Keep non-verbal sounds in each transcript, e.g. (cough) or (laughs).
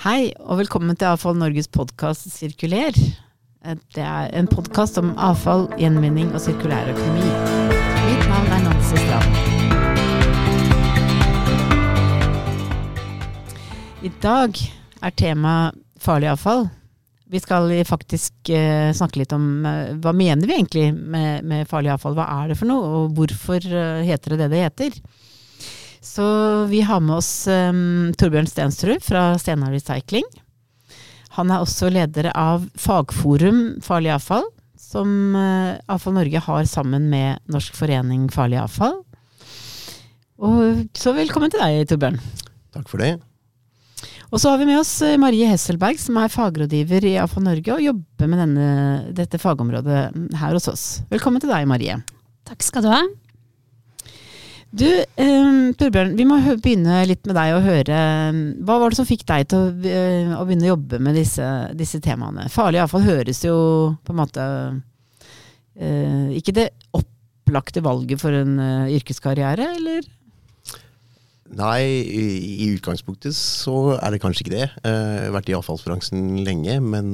Hei, og velkommen til Avfall Norges podkast Sirkuler. Eh, Det er en podkast om avfall, gjenvinning og sirkulær økonomi. Mitt navn er Nancy Strand. I dag er tema farlig avfall. Vi skal faktisk eh, snakke litt om eh, hva mener vi egentlig med, med farlig avfall. Hva er det for noe, og hvorfor heter det det det heter? Så vi har med oss um, Torbjørn Stensrud fra Stena Recycling. Han er også leder av Fagforum farlig avfall, som uh, Avfall Norge har sammen med Norsk forening farlig avfall. Og, så velkommen til deg, Torbjørn. Takk for det. Og så har vi med oss eh, Marie Hesselberg, som er fagrådgiver i Avfall Norge og jobber med denne, dette fagområdet her hos oss. Velkommen til deg, Marie. Takk skal du ha. Du, um, Torbjørn, vi må begynne litt med deg og høre Hva var det som fikk deg til å, å begynne å jobbe med disse, disse temaene? Farlig avfall høres jo på en måte uh, Ikke det opplagte valget for en uh, yrkeskarriere, eller? Nei, i, i utgangspunktet så er det kanskje ikke det. Eh, Jeg har vært i avfallsbransjen lenge, men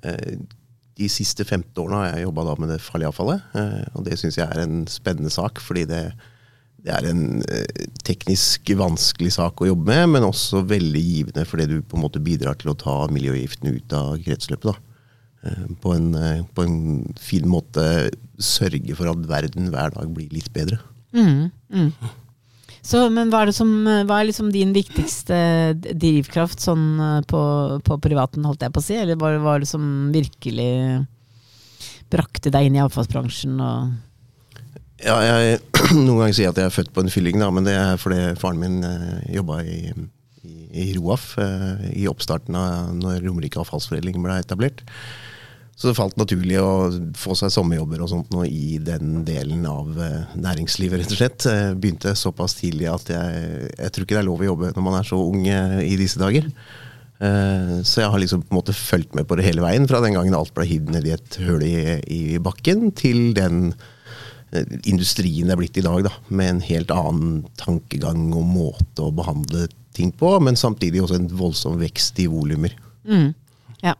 eh, de siste 15 årene har jeg jobba med det farlige avfallet. eh, Og det syns jeg er en spennende sak, fordi det, det er en eh, teknisk vanskelig sak å jobbe med, men også veldig givende fordi du på en måte bidrar til å ta miljøgiftene ut av kretsløpet. da. Eh, På en, eh, på en fin måte sørge for at verden hver dag blir litt bedre. Mm, mm. Så, men hva er, som, hva er liksom din viktigste drivkraft sånn på, på privaten, holdt jeg på å si? Eller hva var det som virkelig brakte deg inn i avfallsbransjen? Og Ja, jeg, (clears throat) noen ganger sier jeg at jeg er født på en fylling, da, men det er fordi faren min eh, jobba i, i, i Roaf eh, i oppstarten av når Romerike avfallsforedling ble etablert. Så det falt naturlig å få seg sommerjobber og sånt nå i den delen av eh, næringslivet, rett og slett. Eh, begynte såpass tidlig at jeg, jeg tror ikke det er lov å jobbe når man er så ung eh, i disse dager. Eh, Så jeg har liksom på en måte fulgt med på det hele veien, fra den gangen alt ble hivd ned i et høl i, i bakken, til den industrien er blitt i dag, da, med en helt annen tankegang og måte å behandle ting på, men samtidig også en voldsom vekst i volumer. Mm, ja.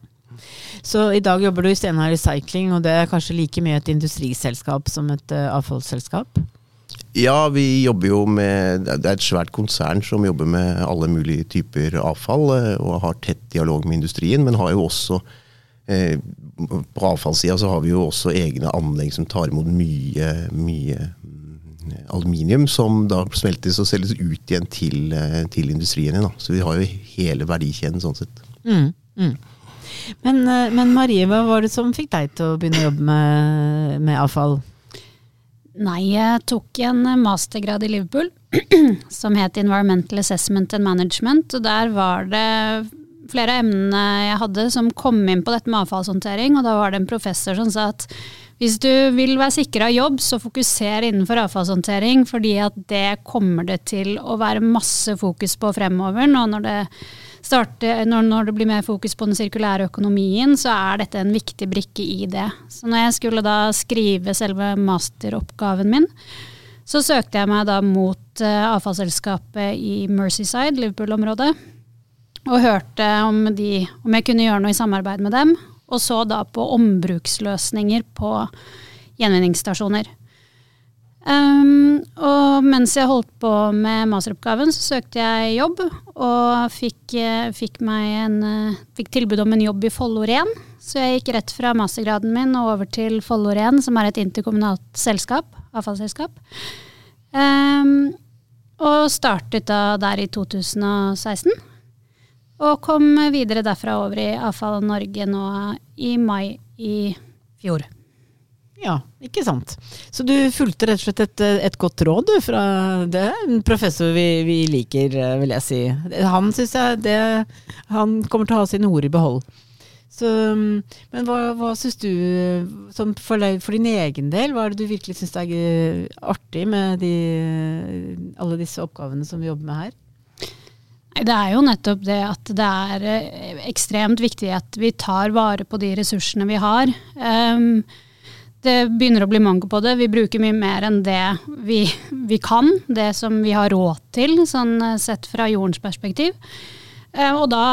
Så i dag jobber du i Stena Recycling, og det er kanskje like mye et industriselskap som et uh, avfallsselskap? Ja, vi jobber jo med Det er et svært konsern som jobber med alle mulige typer avfall, eh, og har tett dialog med industrien, men har jo også På avfallssida så har vi jo også egne anlegg som tar imot mye, mye mm, aluminium, som da smeltes og selges ut igjen til, eh, til industrien igjen. Da. Så vi har jo hele verdikjeden sånn sett. Mm, mm. Men, uh, men Marie, hva var det som fikk deg til å begynne å jobbe med, med avfall? Nei, jeg tok en mastergrad i Liverpool (clears throat) som het Environmental Assessment and Management. Og der var det flere av emnene jeg hadde som kom inn på dette med avfallshåndtering. Og da var det en professor som sa at hvis du vil være sikra jobb, så fokuser innenfor avfallshåndtering, fordi at det kommer det til å være masse fokus på fremover. Nå når det, starter, når, når det blir mer fokus på den sirkulære økonomien, så er dette en viktig brikke i det. Så når jeg skulle da skrive selve masteroppgaven min, så søkte jeg meg da mot uh, avfallsselskapet i Mercyside, Liverpool-området, og hørte om, de, om jeg kunne gjøre noe i samarbeid med dem, og så da på ombruksløsninger på gjenvinningsstasjoner. Um, og mens jeg holdt på med masteroppgaven, så søkte jeg jobb, og fikk, eh, fikk, en, eh, fikk tilbud om en jobb i Follo Ren. Så jeg gikk rett fra mastergraden min og over til Follo Ren, som er et interkommunalt selskap, avfallsselskap. Um, og startet da der i 2016. Og kom videre derfra over i Avfall Norge nå i mai i fjor. Ja, ikke sant. Så du fulgte rett og slett et, et godt råd du, fra det en professor vi, vi liker, vil jeg si. Han syns jeg det Han kommer til å ha sine ord i behold. Så, men hva, hva syns du, for, for din egen del, hva er det du virkelig syns er artig med de, alle disse oppgavene som vi jobber med her? Det er jo nettopp det at det er eh, ekstremt viktig at vi tar vare på de ressursene vi har. Um, det begynner å bli manko på det. Vi bruker mye mer enn det vi, vi kan. Det som vi har råd til, sånn eh, sett fra jordens perspektiv. Eh, Og da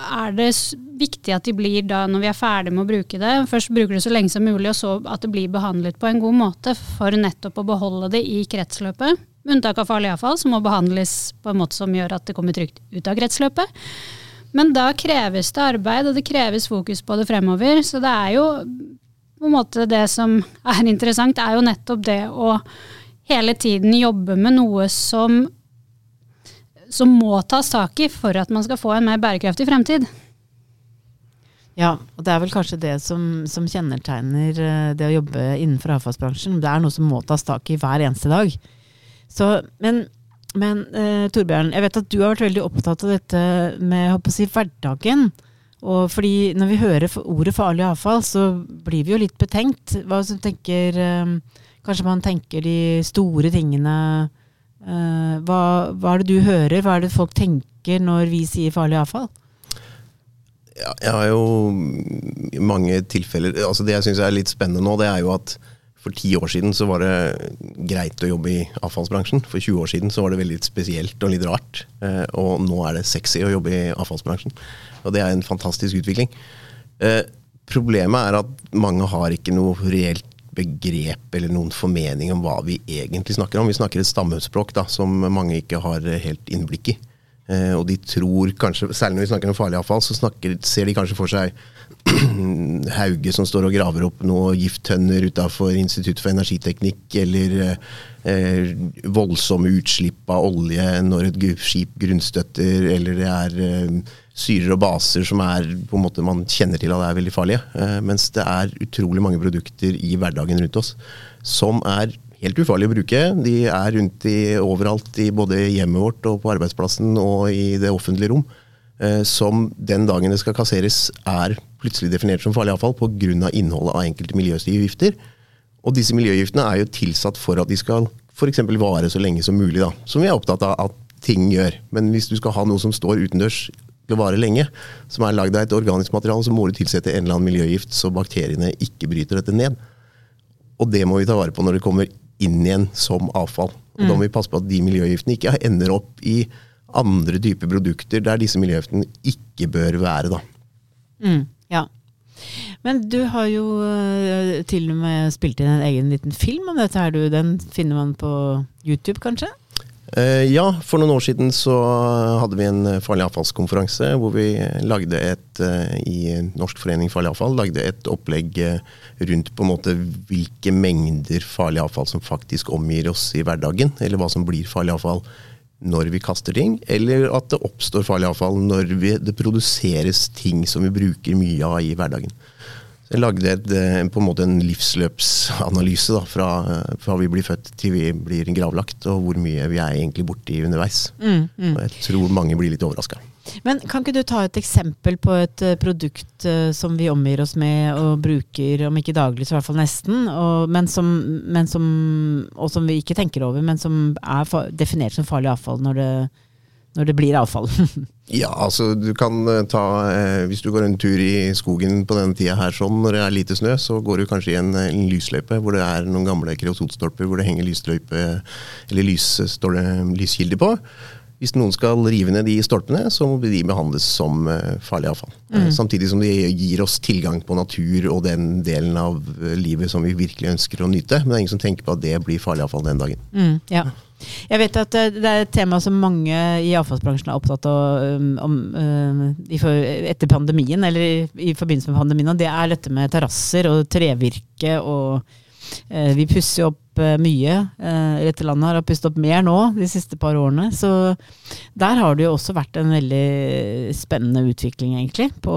er det viktig at de blir da, når vi er ferdig med å bruke det, først bruker det så lenge som mulig, og så at det blir behandlet på en god måte for nettopp å beholde det i kretsløpet. Med unntak av farlig avfall, som må behandles på en måte som gjør at det kommer trygt ut av kretsløpet. Men da kreves det arbeid, og det kreves fokus på det fremover. Så det er jo på en måte det som er interessant, er jo nettopp det å hele tiden jobbe med noe som som må tas tak i for at man skal få en mer bærekraftig fremtid. Ja, og det er vel kanskje det som, som kjennetegner eh, det å jobbe innenfor avfallsbransjen. Det er noe som må tas tak i hver eneste dag. Så, men men eh, Torbjørn, jeg vet at du har vært veldig opptatt av dette med å si, hverdagen. Og fordi når vi hører ordet farlig avfall, så blir vi jo litt betenkt. Hva som tenker eh, Kanskje man tenker de store tingene Eh, hva, hva, er det du hører, hva er det folk tenker når vi sier farlig avfall? Ja, jeg har jo mange tilfeller altså Det jeg syns er litt spennende nå, det er jo at for ti år siden så var det greit å jobbe i avfallsbransjen. For 20 år siden så var det veldig spesielt og litt rart. Uh, og nå er det sexy å jobbe i avfallsbransjen. Og det er en fantastisk utvikling. Uh, problemet er at mange har ikke noe reelt begrep eller noen formening om hva vi egentlig snakker om. Vi snakker et stammespråk som mange ikke har helt innblikk i. Eh, og de tror kanskje, Særlig når vi snakker om farlig avfall, så snakker, ser de kanskje for seg (clears throat) Hauge som står og graver opp noen gifttønner utafor Institutt for energiteknikk, eller eh, voldsomme utslipp av olje når et skip grunnstøtter, eller det er eh, syrer og baser som er på en måte man kjenner til at er veldig farlige. Eh, mens det er utrolig mange produkter i hverdagen rundt oss som er helt ufarlige å bruke. De er rundt i, overalt, i både hjemmet vårt og på arbeidsplassen og i det offentlige rom. Eh, som den dagen det skal kasseres, er plutselig definert som farlig avfall pga. innholdet av enkelte miljøgifter. Og disse miljøgiftene er jo tilsatt for at de skal f.eks. vare så lenge som mulig. Da, som vi er opptatt av at ting gjør. Men hvis du skal ha noe som står utendørs til å vare lenge, som er lagd av et organisk materiale, så må du tilsette en eller annen miljøgift så bakteriene ikke bryter dette ned. Og det må vi ta vare på når det kommer inn igjen som avfall. Og mm. Da må vi passe på at de miljøgiftene ikke ender opp i andre typer produkter der disse miljøgiftene ikke bør være. da. Mm, ja. Men du har jo uh, til og med spilt inn en egen liten film om dette. her. Den finner man på YouTube, kanskje? Eh, ja, for noen år siden så hadde vi en farlig avfallskonferanse hvor vi lagde et eh, i Norsk forening farlig avfall lagde et opplegg eh, rundt på en måte hvilke mengder farlig avfall som faktisk omgir oss i hverdagen, eller hva som blir farlig avfall når vi kaster ting, eller at det oppstår farlig avfall når vi, det produseres ting som vi bruker mye av i hverdagen. Jeg lagde et, eh, på en måte en livsløpsanalyse da, fra, eh, fra, vi blir født til vi blir gravlagt, og hvor mye vi er egentlig borti underveis. Mm, mm. Og jeg tror mange blir litt overraska. Men Kan ikke du ta et eksempel på et uh, produkt som vi omgir oss med og bruker, om ikke daglig, så i hvert fall nesten, og, men som, men som, og som vi ikke tenker over, men som er definert som farlig avfall når det når det blir avfall? (laughs) ja, altså du kan eh, ta eh, Hvis du går en tur i skogen på denne tida her sånn, når det er lite snø, så går du kanskje i en, en lysløype hvor det er noen gamle kreosotstolper hvor det henger lysløype eller lys, står det lyskilder på. Hvis noen skal rive ned de stolpene, så må de behandles som uh, farlig avfall. Mm. Samtidig som de gir oss tilgang på natur og den delen av livet som vi virkelig ønsker å nyte. Men det er ingen som tenker på at det blir farlig avfall den dagen. Mm, ja. Jeg vet at det er et tema som mange i avfallsbransjen er opptatt av um, om, um, etter pandemien, eller i, i, forbindelse med pandemien, og det er dette med terrasser og trevirke. og uh, Vi pusser jo opp uh, mye. Uh, dette landet har pusset opp mer nå de siste par årene. Så der har det jo også vært en veldig spennende utvikling, egentlig. på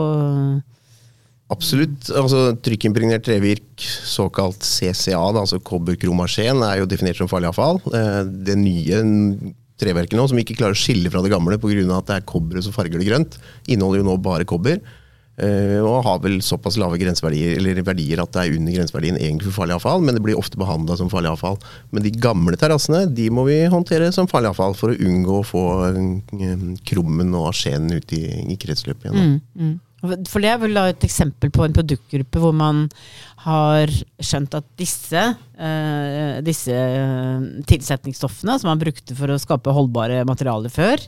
Absolutt. altså Trykkimpregnert trevirk, såkalt CCA, da, altså kobberkromasjen, er jo definert som farlig avfall. Eh, det nye treverket nå, som ikke klarer å skille fra det gamle pga. at det er kobberet som farger det grønt, inneholder jo nå bare kobber. Eh, og har vel såpass lave grenseverdier eller verdier at det er under grenseverdien egentlig for farlig avfall, men det blir ofte behandla som farlig avfall. Men de gamle terrassene de må vi håndtere som farlig avfall for å unngå å få eh, krummen og asjenen ut i, i kretsløpet igjen. Mm, mm. For det er vel et eksempel på en produktgruppe hvor man har skjønt at disse, uh, disse tilsetningsstoffene som man brukte for å skape holdbare materialer før,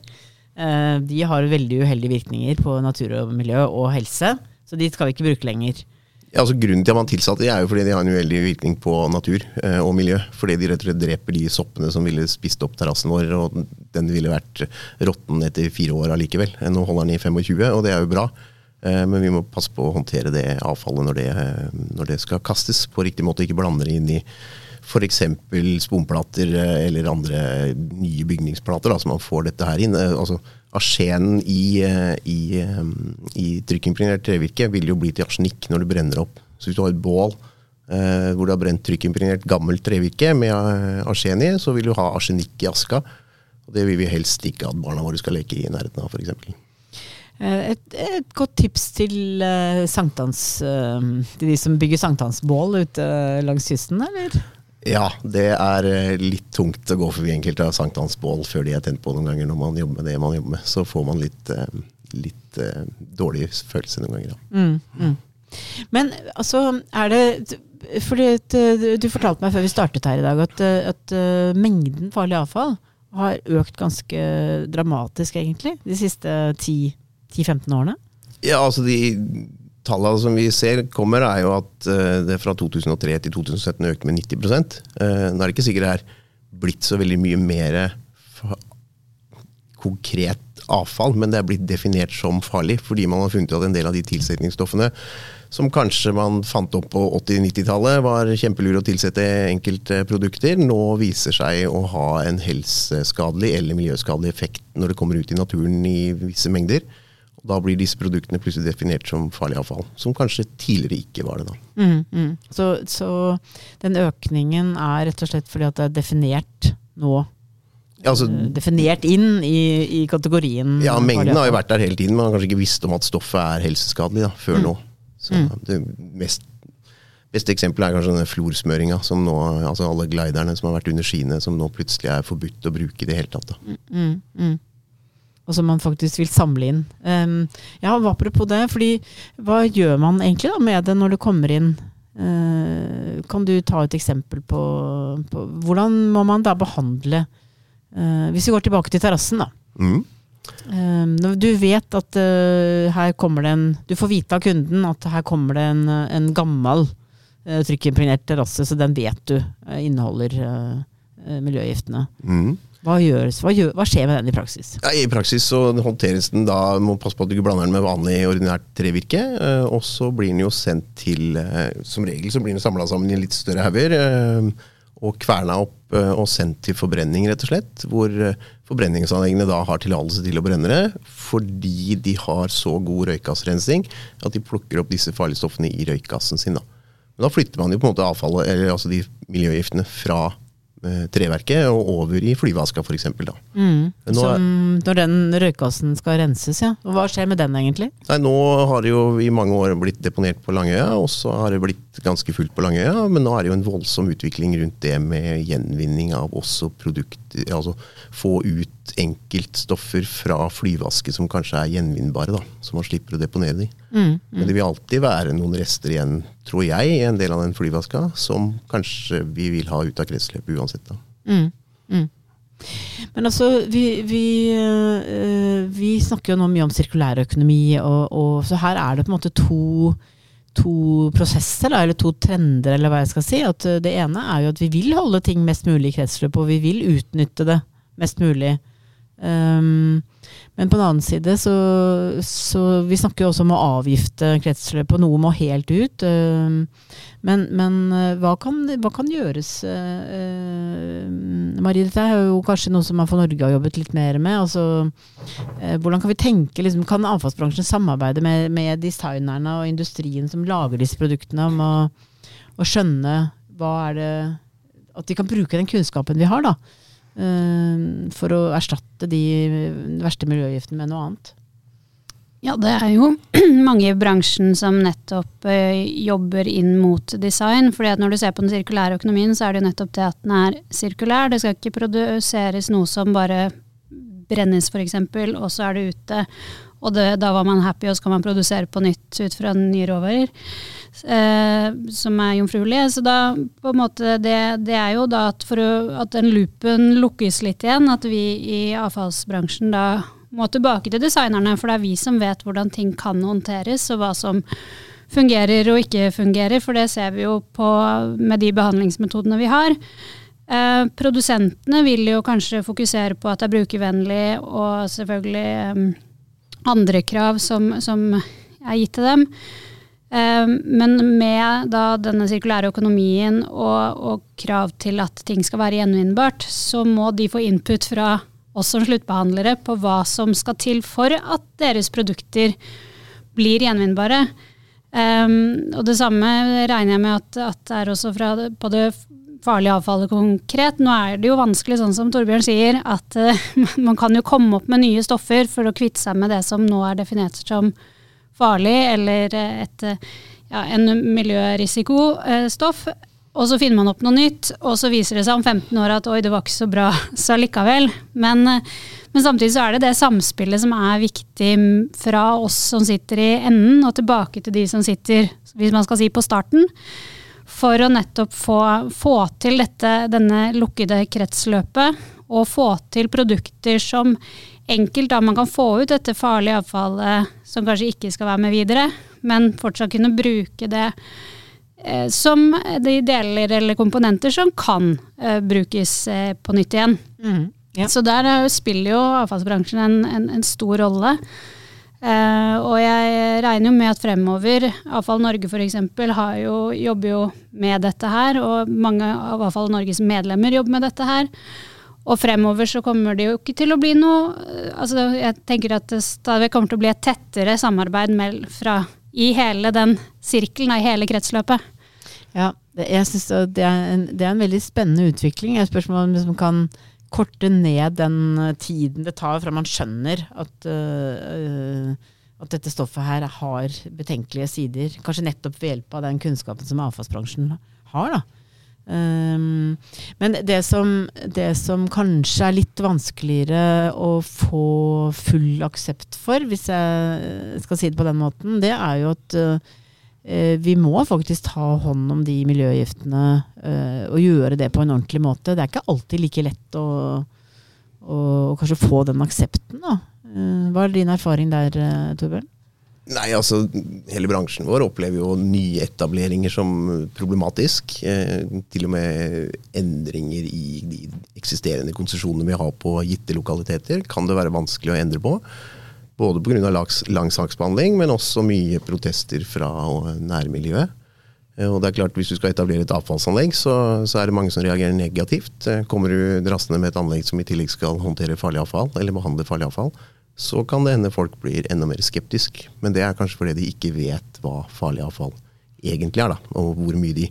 Eh, de har veldig uheldige virkninger på natur og miljø og helse, så de skal vi ikke bruke lenger. Ja, altså Grunnen til at man tilsatte de er jo fordi de har en uheldig virkning på natur eh, og miljø. Fordi de rett og slett dreper de soppene som ville spist opp terrassen vår, og den ville vært råtten etter fire år allikevel. Nå holder den i 25, og det er jo bra. Eh, men vi må passe på å håndtere det avfallet når det, når det skal kastes på riktig måte. Ikke blande det inn i f.eks. sponplater eh, eller andre nye bygningsplater, da, så man får dette her inn. Eh, altså, Arsenen i, i, i trykkimpregnert trevirke vil jo bli til arsenikk når du brenner opp. Så hvis du har et bål eh, hvor du har brent trykkimpregnert gammelt trevirke med arsen i, så vil du ha arsenikk i aska. Og det vil vi helst ikke at barna våre skal leke i nærheten av, f.eks. Eh, et, et, godt tips til uh, sankthans, uh, til de som bygger sankthansbål ute langs kysten, eller? Ja, det er litt tungt å gå forbi enkelte av sankthansbål før de er tent på noen ganger når man jobber med det man jobber med. Så får man litt, litt uh, dårlig følelse noen ganger. Mm, mm. Men altså, er det fordi Du fortalte meg før vi startet her i dag at, at mengden farlig avfall har økt ganske dramatisk, egentlig, de siste ti årene 10-15 årene? Ja, altså de tallene som vi ser kommer, er jo at uh, det fra 2003 til 2017 økte med 90 uh, Nå er det ikke sikkert det er blitt så veldig mye mer konkret avfall, men det er blitt definert som farlig fordi man har funnet at en del av de tilsetningsstoffene som kanskje man fant opp på 80-90-tallet var kjempelure å tilsette enkelte produkter, nå viser seg å ha en helseskadelig eller miljøskadelig effekt når det kommer ut i naturen i visse mengder. Da blir disse produktene plutselig definert som farlig avfall, som kanskje tidligere ikke var det. da. Mm, mm. Så, så, den økningen er rett og slett fordi at det er definert nå? Ja, altså, eh, definert inn i, i, kategorien Ja, mengden har jo vært der hele tiden, men man har kanskje ikke visst om at stoffet er helseskadelig da, før mm. nå. Så mm. det mest beste eksempelet er kanskje denne florsmøringa, som nå, altså alle gliderne som har vært under skiene, som nå plutselig er forbudt å bruke i det hele tatt. Da. Mm, mm, mm og som man faktisk vil samle inn. Um, ja, Apropos det, fordi hva gjør man egentlig da med det når det kommer inn? Uh, kan du ta et eksempel på, på, Hvordan må man da behandle uh, Hvis vi går tilbake til terrassen, da. Mm. Uh, du vet at uh, her kommer det en Du får vite av kunden at her kommer det en, en gammel uh, trykkimpregnert terrasse, så den vet du inneholder miljøgiftene. Mm. Hva, gjøres, hva, gjør, hva, skjer med den i praksis? Ja, I praksis så håndteres den da, må passe på at du ikke blander den med vanlig ordinært trevirke. Eh, og så blir den jo sendt til eh, Som regel så blir den samla sammen i litt større hauger. Eh, og kverna opp og sendt til forbrenning, rett og slett. Hvor forbrenningsanleggene da har tillatelse til å brenne det fordi de har så god røykgassrensing at de plukker opp disse farlige stoffene i røykgassen sin. Da. Men da flytter man jo på en måte avfallet, eller altså de miljøgiftene fra treverket og over i flyvaska f.eks. Mm. Som når den røykgassen skal renses, ja. Og hva skjer med den egentlig? Nei, Nå har det jo i mange år blitt deponert på Langøya, og så har det blitt ganske fullt på Langøya. Men nå er det jo en voldsom utvikling rundt det med gjenvinning av også produkter. Altså få ut enkeltstoffer fra flyvaske som kanskje er gjenvinnbare, da. Så man slipper å deponere de. Mm, mm. Men det vil alltid være noen rester igjen tror jeg, i en del av den flyvaska som kanskje vi vil ha ut av kretsløpet uansett. Mm, mm. Men altså, vi, vi, øh, vi, snakker jo nå mye om sirkulærøkonomi, og, og, så her er det på en måte to, to prosesser, da, eller to trender, eller hva jeg skal si. At øh, det ene er jo at vi vil holde ting mest mulig i kretsløp, og vi vil utnytte det mest mulig. Um, men på den annen side så, så Vi snakker jo også om å avgifte kretsløpet, og noe må helt ut. Uh, men, men uh, hva, kan, hva, kan, gjøres? Uh, Marie, dette er jo kanskje noe som man for Norge har jobbet litt mer med. Altså, hvordan kan vi tenke, liksom, kan avfallsbransjen samarbeide med, med, designerne og industrien som lager disse produktene, om å, å skjønne hva er det At de kan bruke den kunnskapen vi har, da Eh, for å erstatte de verste miljøgiftene med noe annet? Ja, det er jo (clears throat) mange i bransjen som nettopp eh, jobber inn mot design. fordi at når du ser på den sirkulære økonomien, så er det jo nettopp det at den er sirkulær. Det skal ikke produseres noe som bare brennes, f.eks., og så er det ute. Og det, da var man happy, og så kan man produsere på nytt ut fra nye råvarer eh, som er jomfruelige. Så da på en måte det, det er jo da at for å, at den loopen lukkes litt igjen, at vi i avfallsbransjen da må tilbake til designerne, for det er vi som vet hvordan ting kan håndteres, og hva som fungerer og ikke fungerer, for det ser vi jo på med de behandlingsmetodene vi har. Eh, produsentene vil jo kanskje fokusere på at det er brukervennlig, og selvfølgelig eh, andre krav som, som, er gitt til dem. Eh, men med da denne sirkulære økonomien og, og, krav til at ting skal være gjenvinnbart, så må de få input fra oss som sluttbehandlere på hva som skal til for at deres produkter blir gjenvinnbare. Um, og det samme regner jeg med at, at det er også fra på det farlige avfallet konkret. Nå er det jo vanskelig, sånn som Torbjørn sier, at uh, (laughs) man kan jo komme opp med nye stoffer for å kvitte seg med det som nå er definert som farlig, eller et, ja, en miljørisikostoff. Og så finner man opp noe nytt, og så viser det seg om 15 år at oi, det var ikke så bra (laughs) så likevel. Men, men, samtidig så er det det samspillet som er viktig fra oss som sitter i enden, og tilbake til de som sitter, hvis man skal si, på starten. For å nettopp få, få til dette, denne lukkede kretsløpet, og få til produkter som enkelt da man kan få ut dette farlige avfallet som kanskje ikke skal være med videre, men fortsatt kunne bruke det Eh, som de deler eller komponenter som kan eh, brukes eh, på nytt igjen. Mm, ja. Så der uh, spiller jo avfallsbransjen en, en, en stor rolle. og jeg regner jo med at fremover, Avfall Norge f.eks. jobber jo med dette her, og mange av Avfall Norges medlemmer jobber med dette her. Og fremover så kommer det jo ikke til å bli noe altså Jeg tenker at det stadig kommer til å bli et tettere samarbeid med, fra, i hele den sirkelen, i hele kretsløpet. Ja, jeg syns det, det, er en veldig spennende utvikling. Jeg spørs om man liksom kan korte ned den eh, tiden det tar fra man skjønner at, uh, at dette stoffet her har betenkelige sider. Kanskje nettopp ved hjelp av den kunnskapen som avfallsbransjen har. da. Um, men det som, det som, kanskje er litt vanskeligere å få full aksept for, hvis jeg skal si det på den måten, det er jo at uh, vi må faktisk ta hånd om de miljøgiftene uh, og gjøre det på en ordentlig måte. Det er ikke alltid like lett å, å kanskje få den aksepten. Da. Uh, hva er din erfaring der, Torbjørn? Nei, altså Hele bransjen vår opplever jo nyetableringer som problematisk. Eh, til og med endringer i de eksisterende konsesjonene vi har på gitte lokaliteter, kan det være vanskelig å endre på. Både pga. lang saksbehandling, men også mye protester fra nærmiljøet. Eh, og det er klart, Hvis du skal etablere et avfallsanlegg, så, så er det mange som reagerer negativt. Eh, kommer du drassende med et anlegg som i tillegg skal håndtere farlig avfall, eller behandle farlig avfall, så kan det hende folk blir enda mer skeptisk. Men det er kanskje fordi de ikke vet hva farlig avfall egentlig er, da, og hvor mye de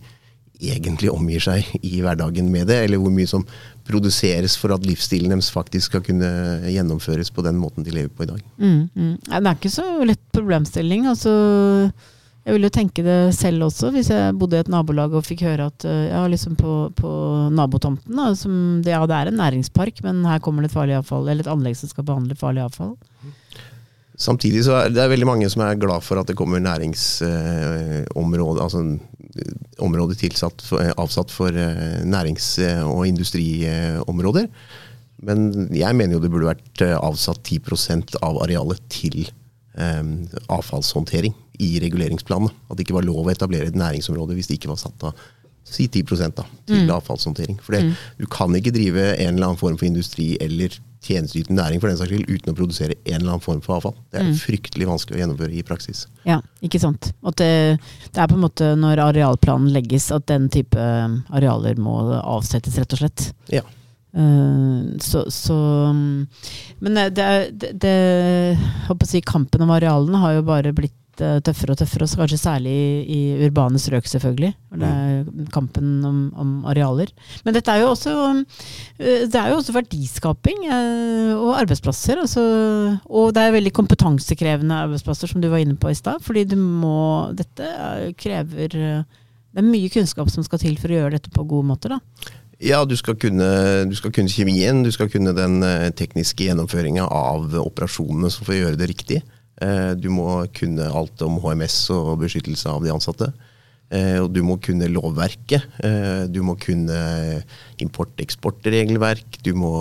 egentlig omgir seg i hverdagen med det, eller hvor mye som produseres for at livsstilen deres faktisk skal kunne gjennomføres på den måten de lever på i dag. Mm, mm. Det er ikke så lett problemstilling. altså jeg ville jo tenke det selv også, hvis jeg bodde i et nabolag og fikk høre at ja, liksom på, på nabotomten da, som, Ja, det er en næringspark, men her kommer det et farlig avfall, eller et anlegg som skal behandle farlig avfall. Samtidig så er det veldig mange som er glad for at det kommer næringsområde, eh, altså område tilsatt, eh, avsatt for eh, nærings- og industriområder. Men jeg mener jo det burde vært eh, avsatt 10 av arealet til avfallshåndtering i reguleringsplanene. At det ikke var lov å etablere et næringsområde hvis det ikke var satt av si 10 da, til mm. avfallshåndtering. For mm. du kan ikke drive en eller annen form for industri eller tjenesteytende næring for den saks skyld uten å produsere en eller annen form for avfall. Det er mm. fryktelig vanskelig å gjennomføre i praksis. Ja, ikke sant. At det, det, er på en måte når arealplanen legges at den type um, arealer må avsettes, rett og slett. Ja. Uh, så, så, um, Men det, det, det, det si, kampen om arealene har jo bare blitt Eh, tøffere og tøffere, også kanskje særlig i, urbane strøk, selvfølgelig. Det er kampen om, om, arealer. Men dette er jo også, eh, det er jo også verdiskaping eh, og arbeidsplasser. Altså, og det er veldig kompetansekrevende arbeidsplasser, som du var inne på i stad. Fordi du må Dette krever Det er mye kunnskap som skal til for å gjøre dette på gode måter, da. Ja, du skal, kunne, du skal kunne kjemien, du skal kunne den tekniske gjennomføringa av operasjonene som får gjøre det riktig. Eh, du må kunne alt om HMS og beskyttelse av de ansatte. Eh, og du må kunne lovverket. Eh, du må kunne import-eksportregelverk. Du må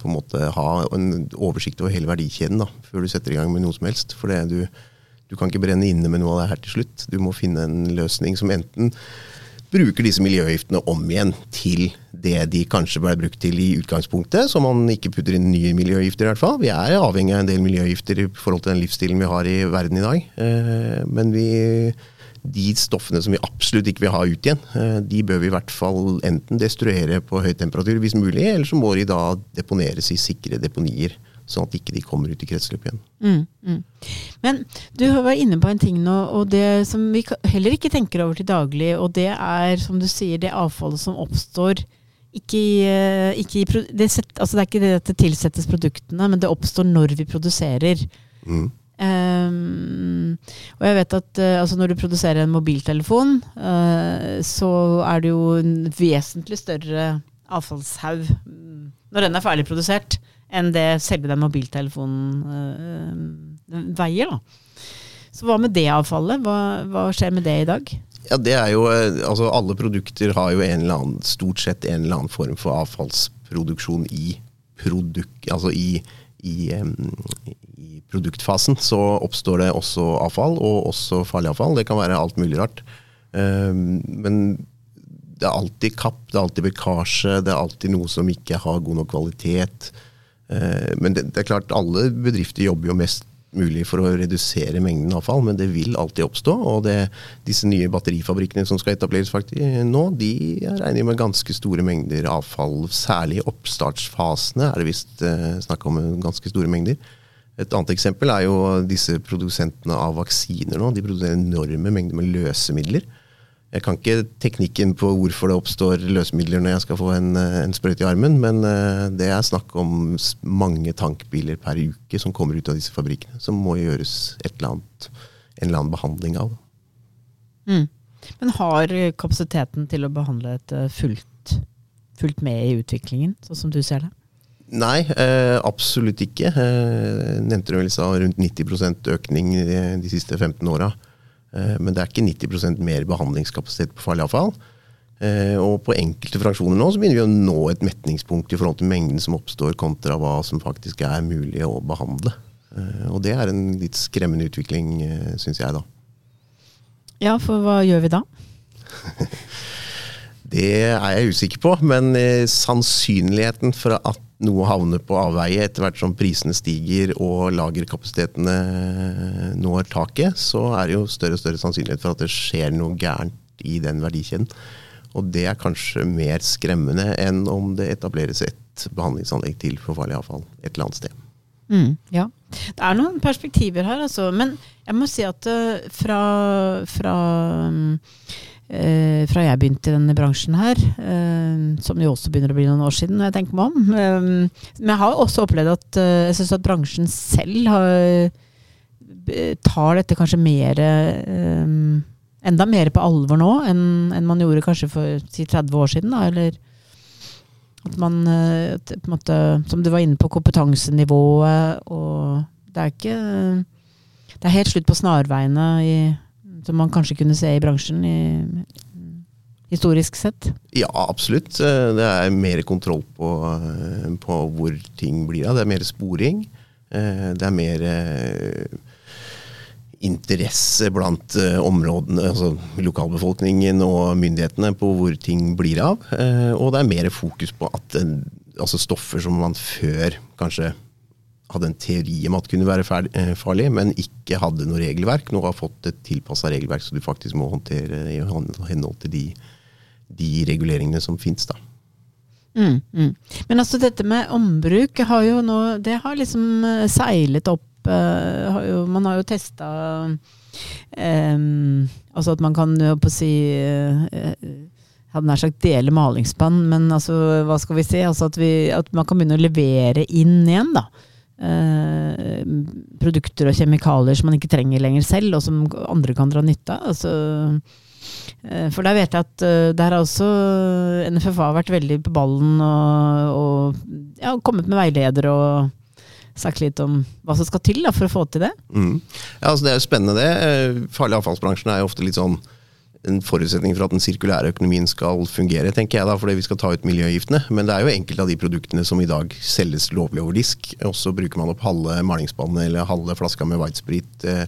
på en måte ha en oversikt over hele verdikjeden da, før du setter i gang med noe som helst. For du, du kan ikke brenne inne med noe av det her til slutt. Du må finne en løsning som enten bruker disse miljøgiftene om igjen til det de kanskje ble brukt til i utgangspunktet, så man ikke putter inn nye miljøgifter i hvert fall. Vi er avhengig av en del miljøgifter i forhold til den livsstilen vi har i verden i dag. Men vi de stoffene som vi absolutt ikke vil ha ut igjen, eh, de bør vi i hvert fall enten destruere på høy temperatur hvis mulig, eller så må de da deponeres i sikre deponier. Sånn at ikke de kommer ut i kretsløpet igjen. Mm, mm. Men du var inne på en ting nå, og det som vi heller ikke tenker over til daglig, og det er, som du sier, det avfallet som oppstår ikke i, eh, ikke i det, set, altså det er ikke det at det tilsettes produktene, men det oppstår når vi produserer. Mm. Um, og jeg vet at uh, altså når du produserer en mobiltelefon, uh, så er det jo en vesentlig større avfallshaug mm, når den er ferdig produsert, enn det selve den mobiltelefonen uh, veier. Da. Så hva med det avfallet? Hva, hva, skjer med det i dag? Ja, det er jo, altså Alle produkter har jo en eller annen, stort sett en eller annen form for avfallsproduksjon i produk, altså i, i, i produktfasen så oppstår det også avfall, og også farlig avfall. Det kan være alt mulig rart. Men det er alltid kapp, det er alltid lekkasje, det er alltid noe som ikke har god nok kvalitet. Ehm, men det, det er klart, alle bedrifter jobber jo mest mulig for å redusere mengden avfall, men det vil alltid oppstå. Og det, disse nye batterifabrikkene som skal etableres faktisk nå, de regner med ganske store mengder avfall. Særlig i oppstartsfasene er det visst eh, snakk om ganske store mengder. Et annet eksempel er jo disse produsentene av vaksiner nå. De produserer enorme mengder med løsemidler. Jeg kan ikke teknikken på hvorfor det oppstår løsemidler når jeg skal få en, en sprøyte i armen, men eh, det er snakk om mange tankbiler per uke som kommer ut av disse fabrikkene, som må gjøres eller annet, en eller annen behandling av. Mm. Men har kapasiteten til å behandle dette fullt, fullt med i utviklingen, sånn som du ser det? Nei, eh, absolutt ikke. Eh, nevnte du vel sa rundt 90 økning de, de siste 15 åra. Eh, men det er ikke 90% mer behandlingskapasitet på farlig avfall. Eh, og på enkelte fraksjoner nå så begynner vi å nå et metningspunkt i forhold til mengden som oppstår, kontra hva som faktisk er mulig å behandle. Eh, og det er en litt skremmende utvikling, syns jeg, da. Ja, for hva gjør vi da? (laughs) det er jeg usikker på, men sannsynligheten for at noe havner på avveie etter hvert som prisene stiger og lagerkapasitetene når taket, så er det jo større og større sannsynlighet for at det skjer noe gærent i den verdikjeden. Og det er kanskje mer skremmende enn om det etableres et behandlingsanlegg til for farlig avfall et eller annet sted. Mm, ja. Det er noen perspektiver her, altså. Men jeg må si at uh, fra, fra eh, fra jeg begynte i denne bransjen her, eh, som jo også begynner å bli noen år siden, når jeg tenker meg om. Eh, men jeg har også opplevd at eh, jeg syns at bransjen selv har, eh, tar dette kanskje mer eh, Enda mer på alvor nå enn, man gjorde kanskje for si 30 år siden. Da, eller at man måte, Som du var inne på, kompetansenivået og Det er ikke Det er helt slutt på snarveiene i som man kanskje kunne se i bransjen i, historisk sett? Ja, absolutt. Det er mer kontroll på, på hvor ting blir av. Det er mer sporing. Det er mer interesse blant områdene, altså lokalbefolkningen og myndighetene på hvor ting blir av. Og det er mer fokus på at altså stoffer som man før kanskje hadde en teori om at det kunne være eh, farlig, men ikke hadde noe regelverk. Nå har fått et tilpassa regelverk så du faktisk må håndtere i henhold til de, de reguleringene som fins. Mm, mm. Men altså dette med ombruk har jo nå Det har liksom eh, seilet opp. Uh, har jo, man har jo testa um, Altså at man kan jo på si uh, hadde nær sagt dele malingsspann, men altså, hva skal vi si? Altså at, vi, at man kan begynne å levere inn igjen, da. Eh, produkter og kjemikalier som man ikke trenger lenger selv, og som andre kan dra nytte av. Altså, eh, for der vet jeg at uh, der har også NFFA vært veldig på ballen og, og ja, kommet med veileder og sagt litt om hva som skal til da, for å få til det. Mm. Ja, altså Det er jo spennende, det. Farlig avfallsbransjen er jo ofte litt sånn en forutsetning for at den sirkulære økonomien skal fungere, tenker jeg da, fordi vi skal ta ut miljøgiftene. Men det er jo enkelte av de produktene som i dag selges lovlig over disk. Og så bruker man opp halve malingsspannet eller halve flaska med whitesprit. Eh,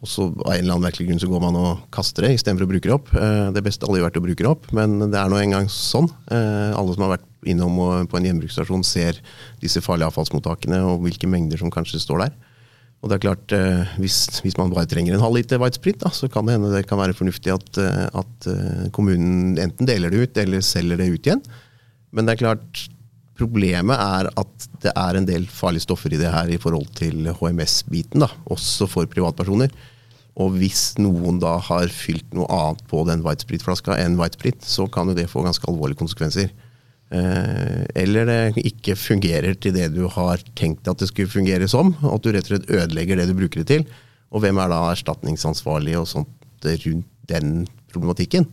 og så av en eller annen merkelig grunn så går man og kaster det istedenfor å bruke det opp. Eh, det beste jo vært å bruke det opp, men det er nå engang sånn. Eh, alle som har vært innom på en gjenbruksstasjon ser disse farlige avfallsmottakene og hvilke mengder som kanskje står der. Og det er klart, eh, hvis, hvis, man bare trenger en halv liter whitesprit, så kan det hende det kan være fornuftig at, eh, at, eh, kommunen enten deler det ut eller selger det ut igjen. Men det er klart, problemet er at det er en del farlige stoffer i det her i forhold til HMS-biten, også for privatpersoner. Og hvis noen da har fylt noe annet på den whitesprit-flaska enn white sprit, så kan jo det få ganske alvorlige konsekvenser. Eh, eller det ikke fungerer til det du har tenkt at det skulle fungere som. At du rett og slett ødelegger det du bruker det til. Og hvem er da erstatningsansvarlig og sånt rundt den problematikken?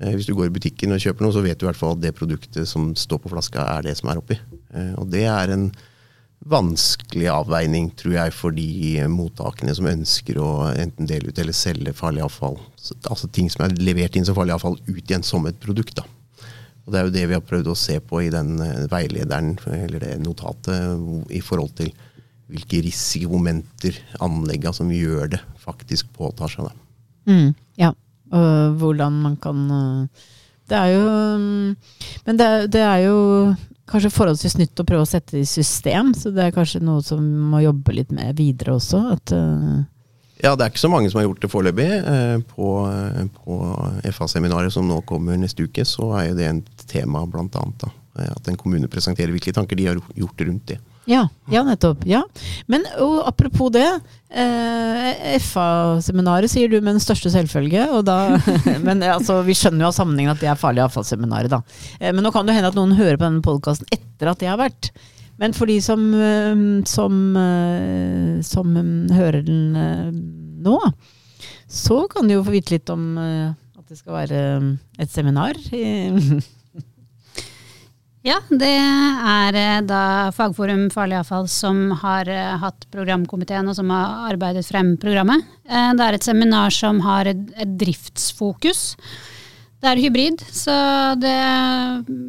Eh, hvis du går i butikken og kjøper noe, så vet du i hvert fall at det produktet som står på flaska, er det som er oppi. Eh, og det er en vanskelig avveining, tror jeg, for de mottakene som ønsker å enten dele ut eller selge farlig avfall. Altså ting som er levert inn som farlig avfall ut igjen som et produkt. da. Og Det er jo det vi har prøvd å se på i den eh, veilederen, eller det notatet, i forhold til hvilke risikomomenter anleggene som gjør det, faktisk påtar seg. Mm, ja, og hvordan man kan eh, Det er jo mm, Men det, det er jo kanskje forholdsvis nytt å prøve å sette det i system, så det er kanskje noe som må jobbe litt med videre også. at uh ja, det er ikke så mange som har gjort det foreløpig. Eh, på, eh, på FA-seminaret som nå kommer neste uke, så er jo det en tema, blant annet. Da. Eh, at en kommune presenterer hvilke tanker de har gjort rundt det. Ja, ja nettopp. Ja. Men og apropos det. Eh, FA-seminaret sier du med den største selvfølge. Da, (laughs) men altså, vi skjønner jo av sammenhengen at det er farlig avfallsseminaret. Da. Eh, men nå kan det hende at noen hører på denne podkasten etter at det har vært. Men for de som, eh, som, eh, som eh, hører den nå, så kan de jo få vite litt om at det skal være et seminar. (laughs) ja, det er da Fagforum farlig avfall som har hatt programkomiteen og som har arbeidet frem programmet. Det er et seminar som har et driftsfokus. Det er hybrid, så det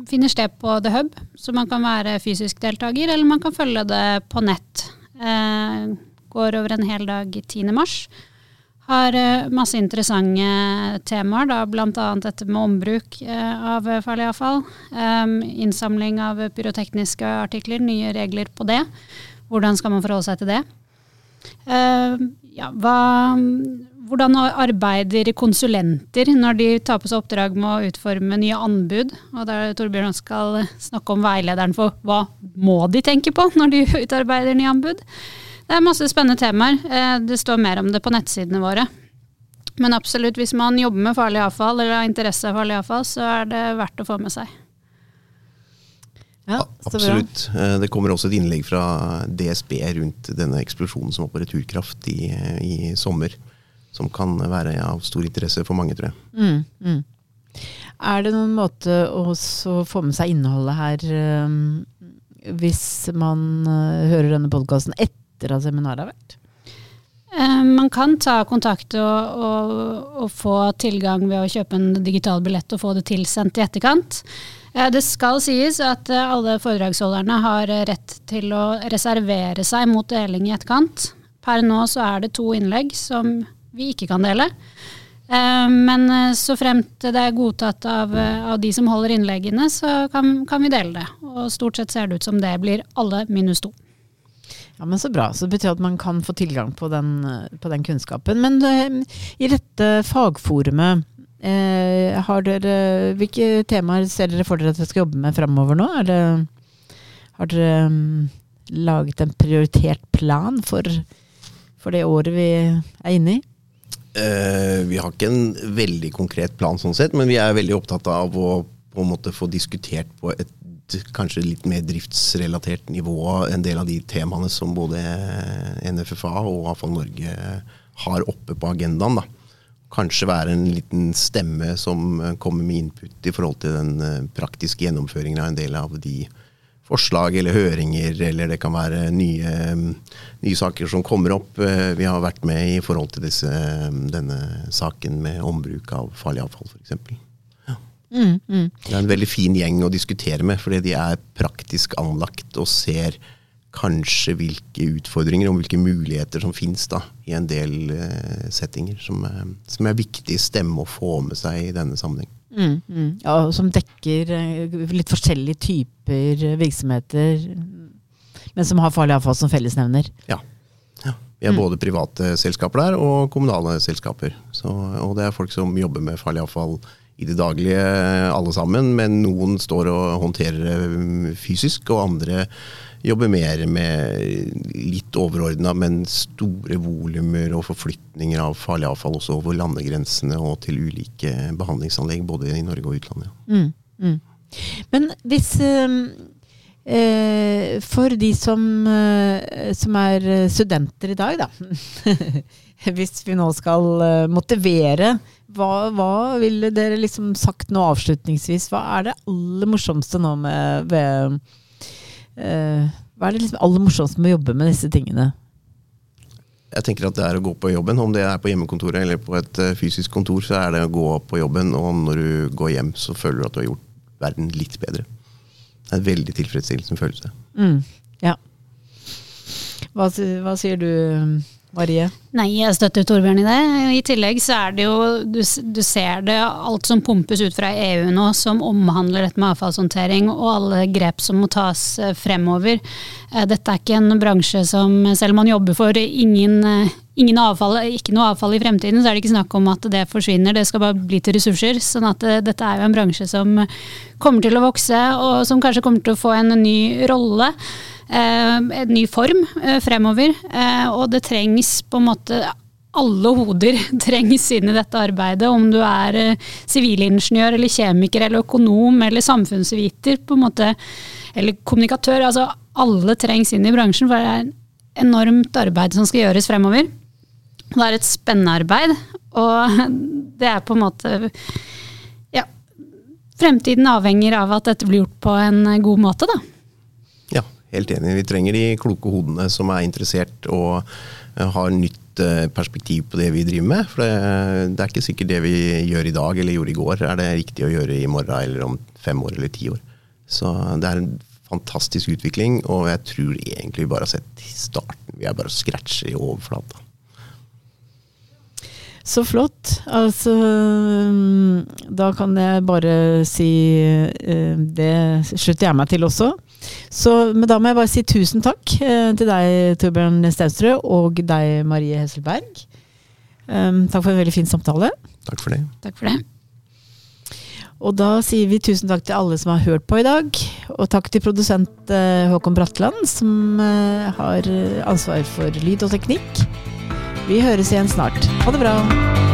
finner sted på The Hub. Så man kan være fysisk deltaker, eller man kan følge det på nett. Eh, går over en hel dag 10. mars. Har eh, masse interessante temaer, da bl.a. dette med ombruk eh, av farlig avfall. Eh, innsamling av pyrotekniske artikler, nye regler på det. Hvordan skal man forholde seg til det? Eh, ja, hva hvordan arbeider konsulenter når de tar på seg oppdrag med å utforme nye anbud? Og der Torbjørn skal snakke om veilederen for hva må de tenke på når de (laughs) utarbeider nye anbud. Det er masse spennende temaer. Eh, det står mer om det på nettsidene våre. Men absolutt, hvis man jobber med farlig avfall eller har interesse av farlig avfall, så er det verdt å få med seg. Ja, absolutt. Eh, det kommer også et innlegg fra DSB rundt denne eksplosjonen som var på Returkraft i, i sommer som kan være av stor interesse for mange, tror jeg. Mm, mm. Er det noen måte å få med seg innholdet her, um, hvis man hører denne podkasten etter at seminaret har vært? Uh, man kan ta kontakt og, og, og, få tilgang ved å kjøpe en digital billett og få det tilsendt i etterkant. Uh, det skal sies at alle foredragsholderne har rett til å reservere seg mot deling i etterkant. Per nå så er det to innlegg som vi ikke kan dele. Eh, men eh, så fremt det er godtatt av, eh, av de som holder innleggene, så kan, kan, vi dele det. Og stort sett ser det ut som det blir alle minus to. Ja, men Så bra. Så det betyr at man kan få tilgang på den, på den kunnskapen. Men i dette fagforumet, eh, har dere, hvilke temaer ser dere for dere at dere skal jobbe med framover nå? Det, har dere um, laget en prioritert plan for, for det året vi er inne i? Uh, vi har ikke en veldig konkret plan, sånn sett, men vi er veldig opptatt av å på en måte få diskutert på et kanskje litt mer driftsrelatert nivå en del av de temaene som både NFFA og Avfall Norge har oppe på agendaen. da. Kanskje være en liten stemme som kommer med input i forhold til den eh, praktiske gjennomføringen av en del av de forslag eller høringer, eller det kan være nye, nye saker som kommer opp. Eh, vi har vært med i forhold til disse, denne saken med ombruk av farlig avfall, f.eks. Mm, mm. Det er en veldig fin gjeng å diskutere med, fordi de er praktisk anlagt og ser kanskje hvilke utfordringer og hvilke muligheter som finnes da, i en del uh, settinger, som, uh, som, er viktig stemme å få med seg i denne sammenheng. Mm, mm. Ja, som dekker uh, litt forskjellige typer virksomheter, men som har farlig avfall som fellesnevner. Ja. ja. Vi er mm. både private selskaper der og kommunale selskaper. Så, og det er folk som jobber med farlig avfall i det daglige, alle sammen. Men noen står og håndterer det fysisk, og andre jobber mer med litt overordna, men store volumer og forflytninger av farlig avfall også over landegrensene og til ulike behandlingsanlegg både i Norge og utlandet. Mm, mm. Men hvis øh, For de som, øh, som, er studenter i dag, da. (laughs) hvis vi nå skal motivere, hva, hva ville dere liksom sagt nå avslutningsvis? Hva er det aller morsomste nå med ved uh, hva er det liksom aller morsomste med å jobbe med disse tingene? Jeg tenker at det er å gå på jobben. Om det er på hjemmekontoret eller på et eh, fysisk kontor, så er det å gå på jobben. Og når du går hjem, så føler du at du har gjort verden litt bedre. Det er en veldig tilfredsstillende følelse. Mm, ja. Hva, hva sier du, Marie? Nei, jeg støtter Torbjørn i det. I tillegg så er det jo du, du, ser det, alt som pumpes ut fra EU nå som omhandler dette med avfallshåndtering, og alle grep som må tas eh, fremover. Eh, dette er ikke en bransje som, selv om man jobber for ingen, eh, ingen avfall, ikke noe avfall i fremtiden, så er det ikke snakk om at det forsvinner, det skal bare bli til ressurser. sånn at dette er jo en bransje som kommer til å vokse, og som kanskje kommer til å få en ny rolle. Eh, en ny form eh, fremover. Eh, og det trengs på en måte alle hoder (laughs) trengs inn i dette arbeidet, om du er sivilingeniør eller kjemiker eller økonom eller samfunnsviter, på en måte, eller kommunikatør. altså Alle trengs inn i bransjen, for det er et enormt arbeid som skal gjøres fremover. Det er et spennende arbeid, og (laughs) det er på en måte Ja. Fremtiden avhenger av at dette blir gjort på en god måte, da. Helt enig. Vi trenger de kloke hodene som er interessert og eh, har nytt eh, perspektiv på det vi driver med. For det, det, er ikke sikkert det vi gjør i dag eller gjorde i går, er det riktig å gjøre i morgen eller om fem år eller ti år. Så det er en fantastisk utvikling, og jeg tror egentlig vi bare har sett starten. Vi er bare scratcher i overflata. Så flott. Altså Da kan jeg bare si eh, Det slutter jeg meg til også. Så, men da må jeg bare si tusen takk eh, til deg, Torbjørn Staustrød, og deg, Marie Hesselberg. Um, takk for en veldig fin samtale. Takk for det. Takk for det. Og da sier vi tusen takk til alle som har hørt på i dag. Og takk til produsent uh, Håkon Bratland, som uh, har ansvar for lyd og teknikk. Vi høres igjen snart. Ha det bra.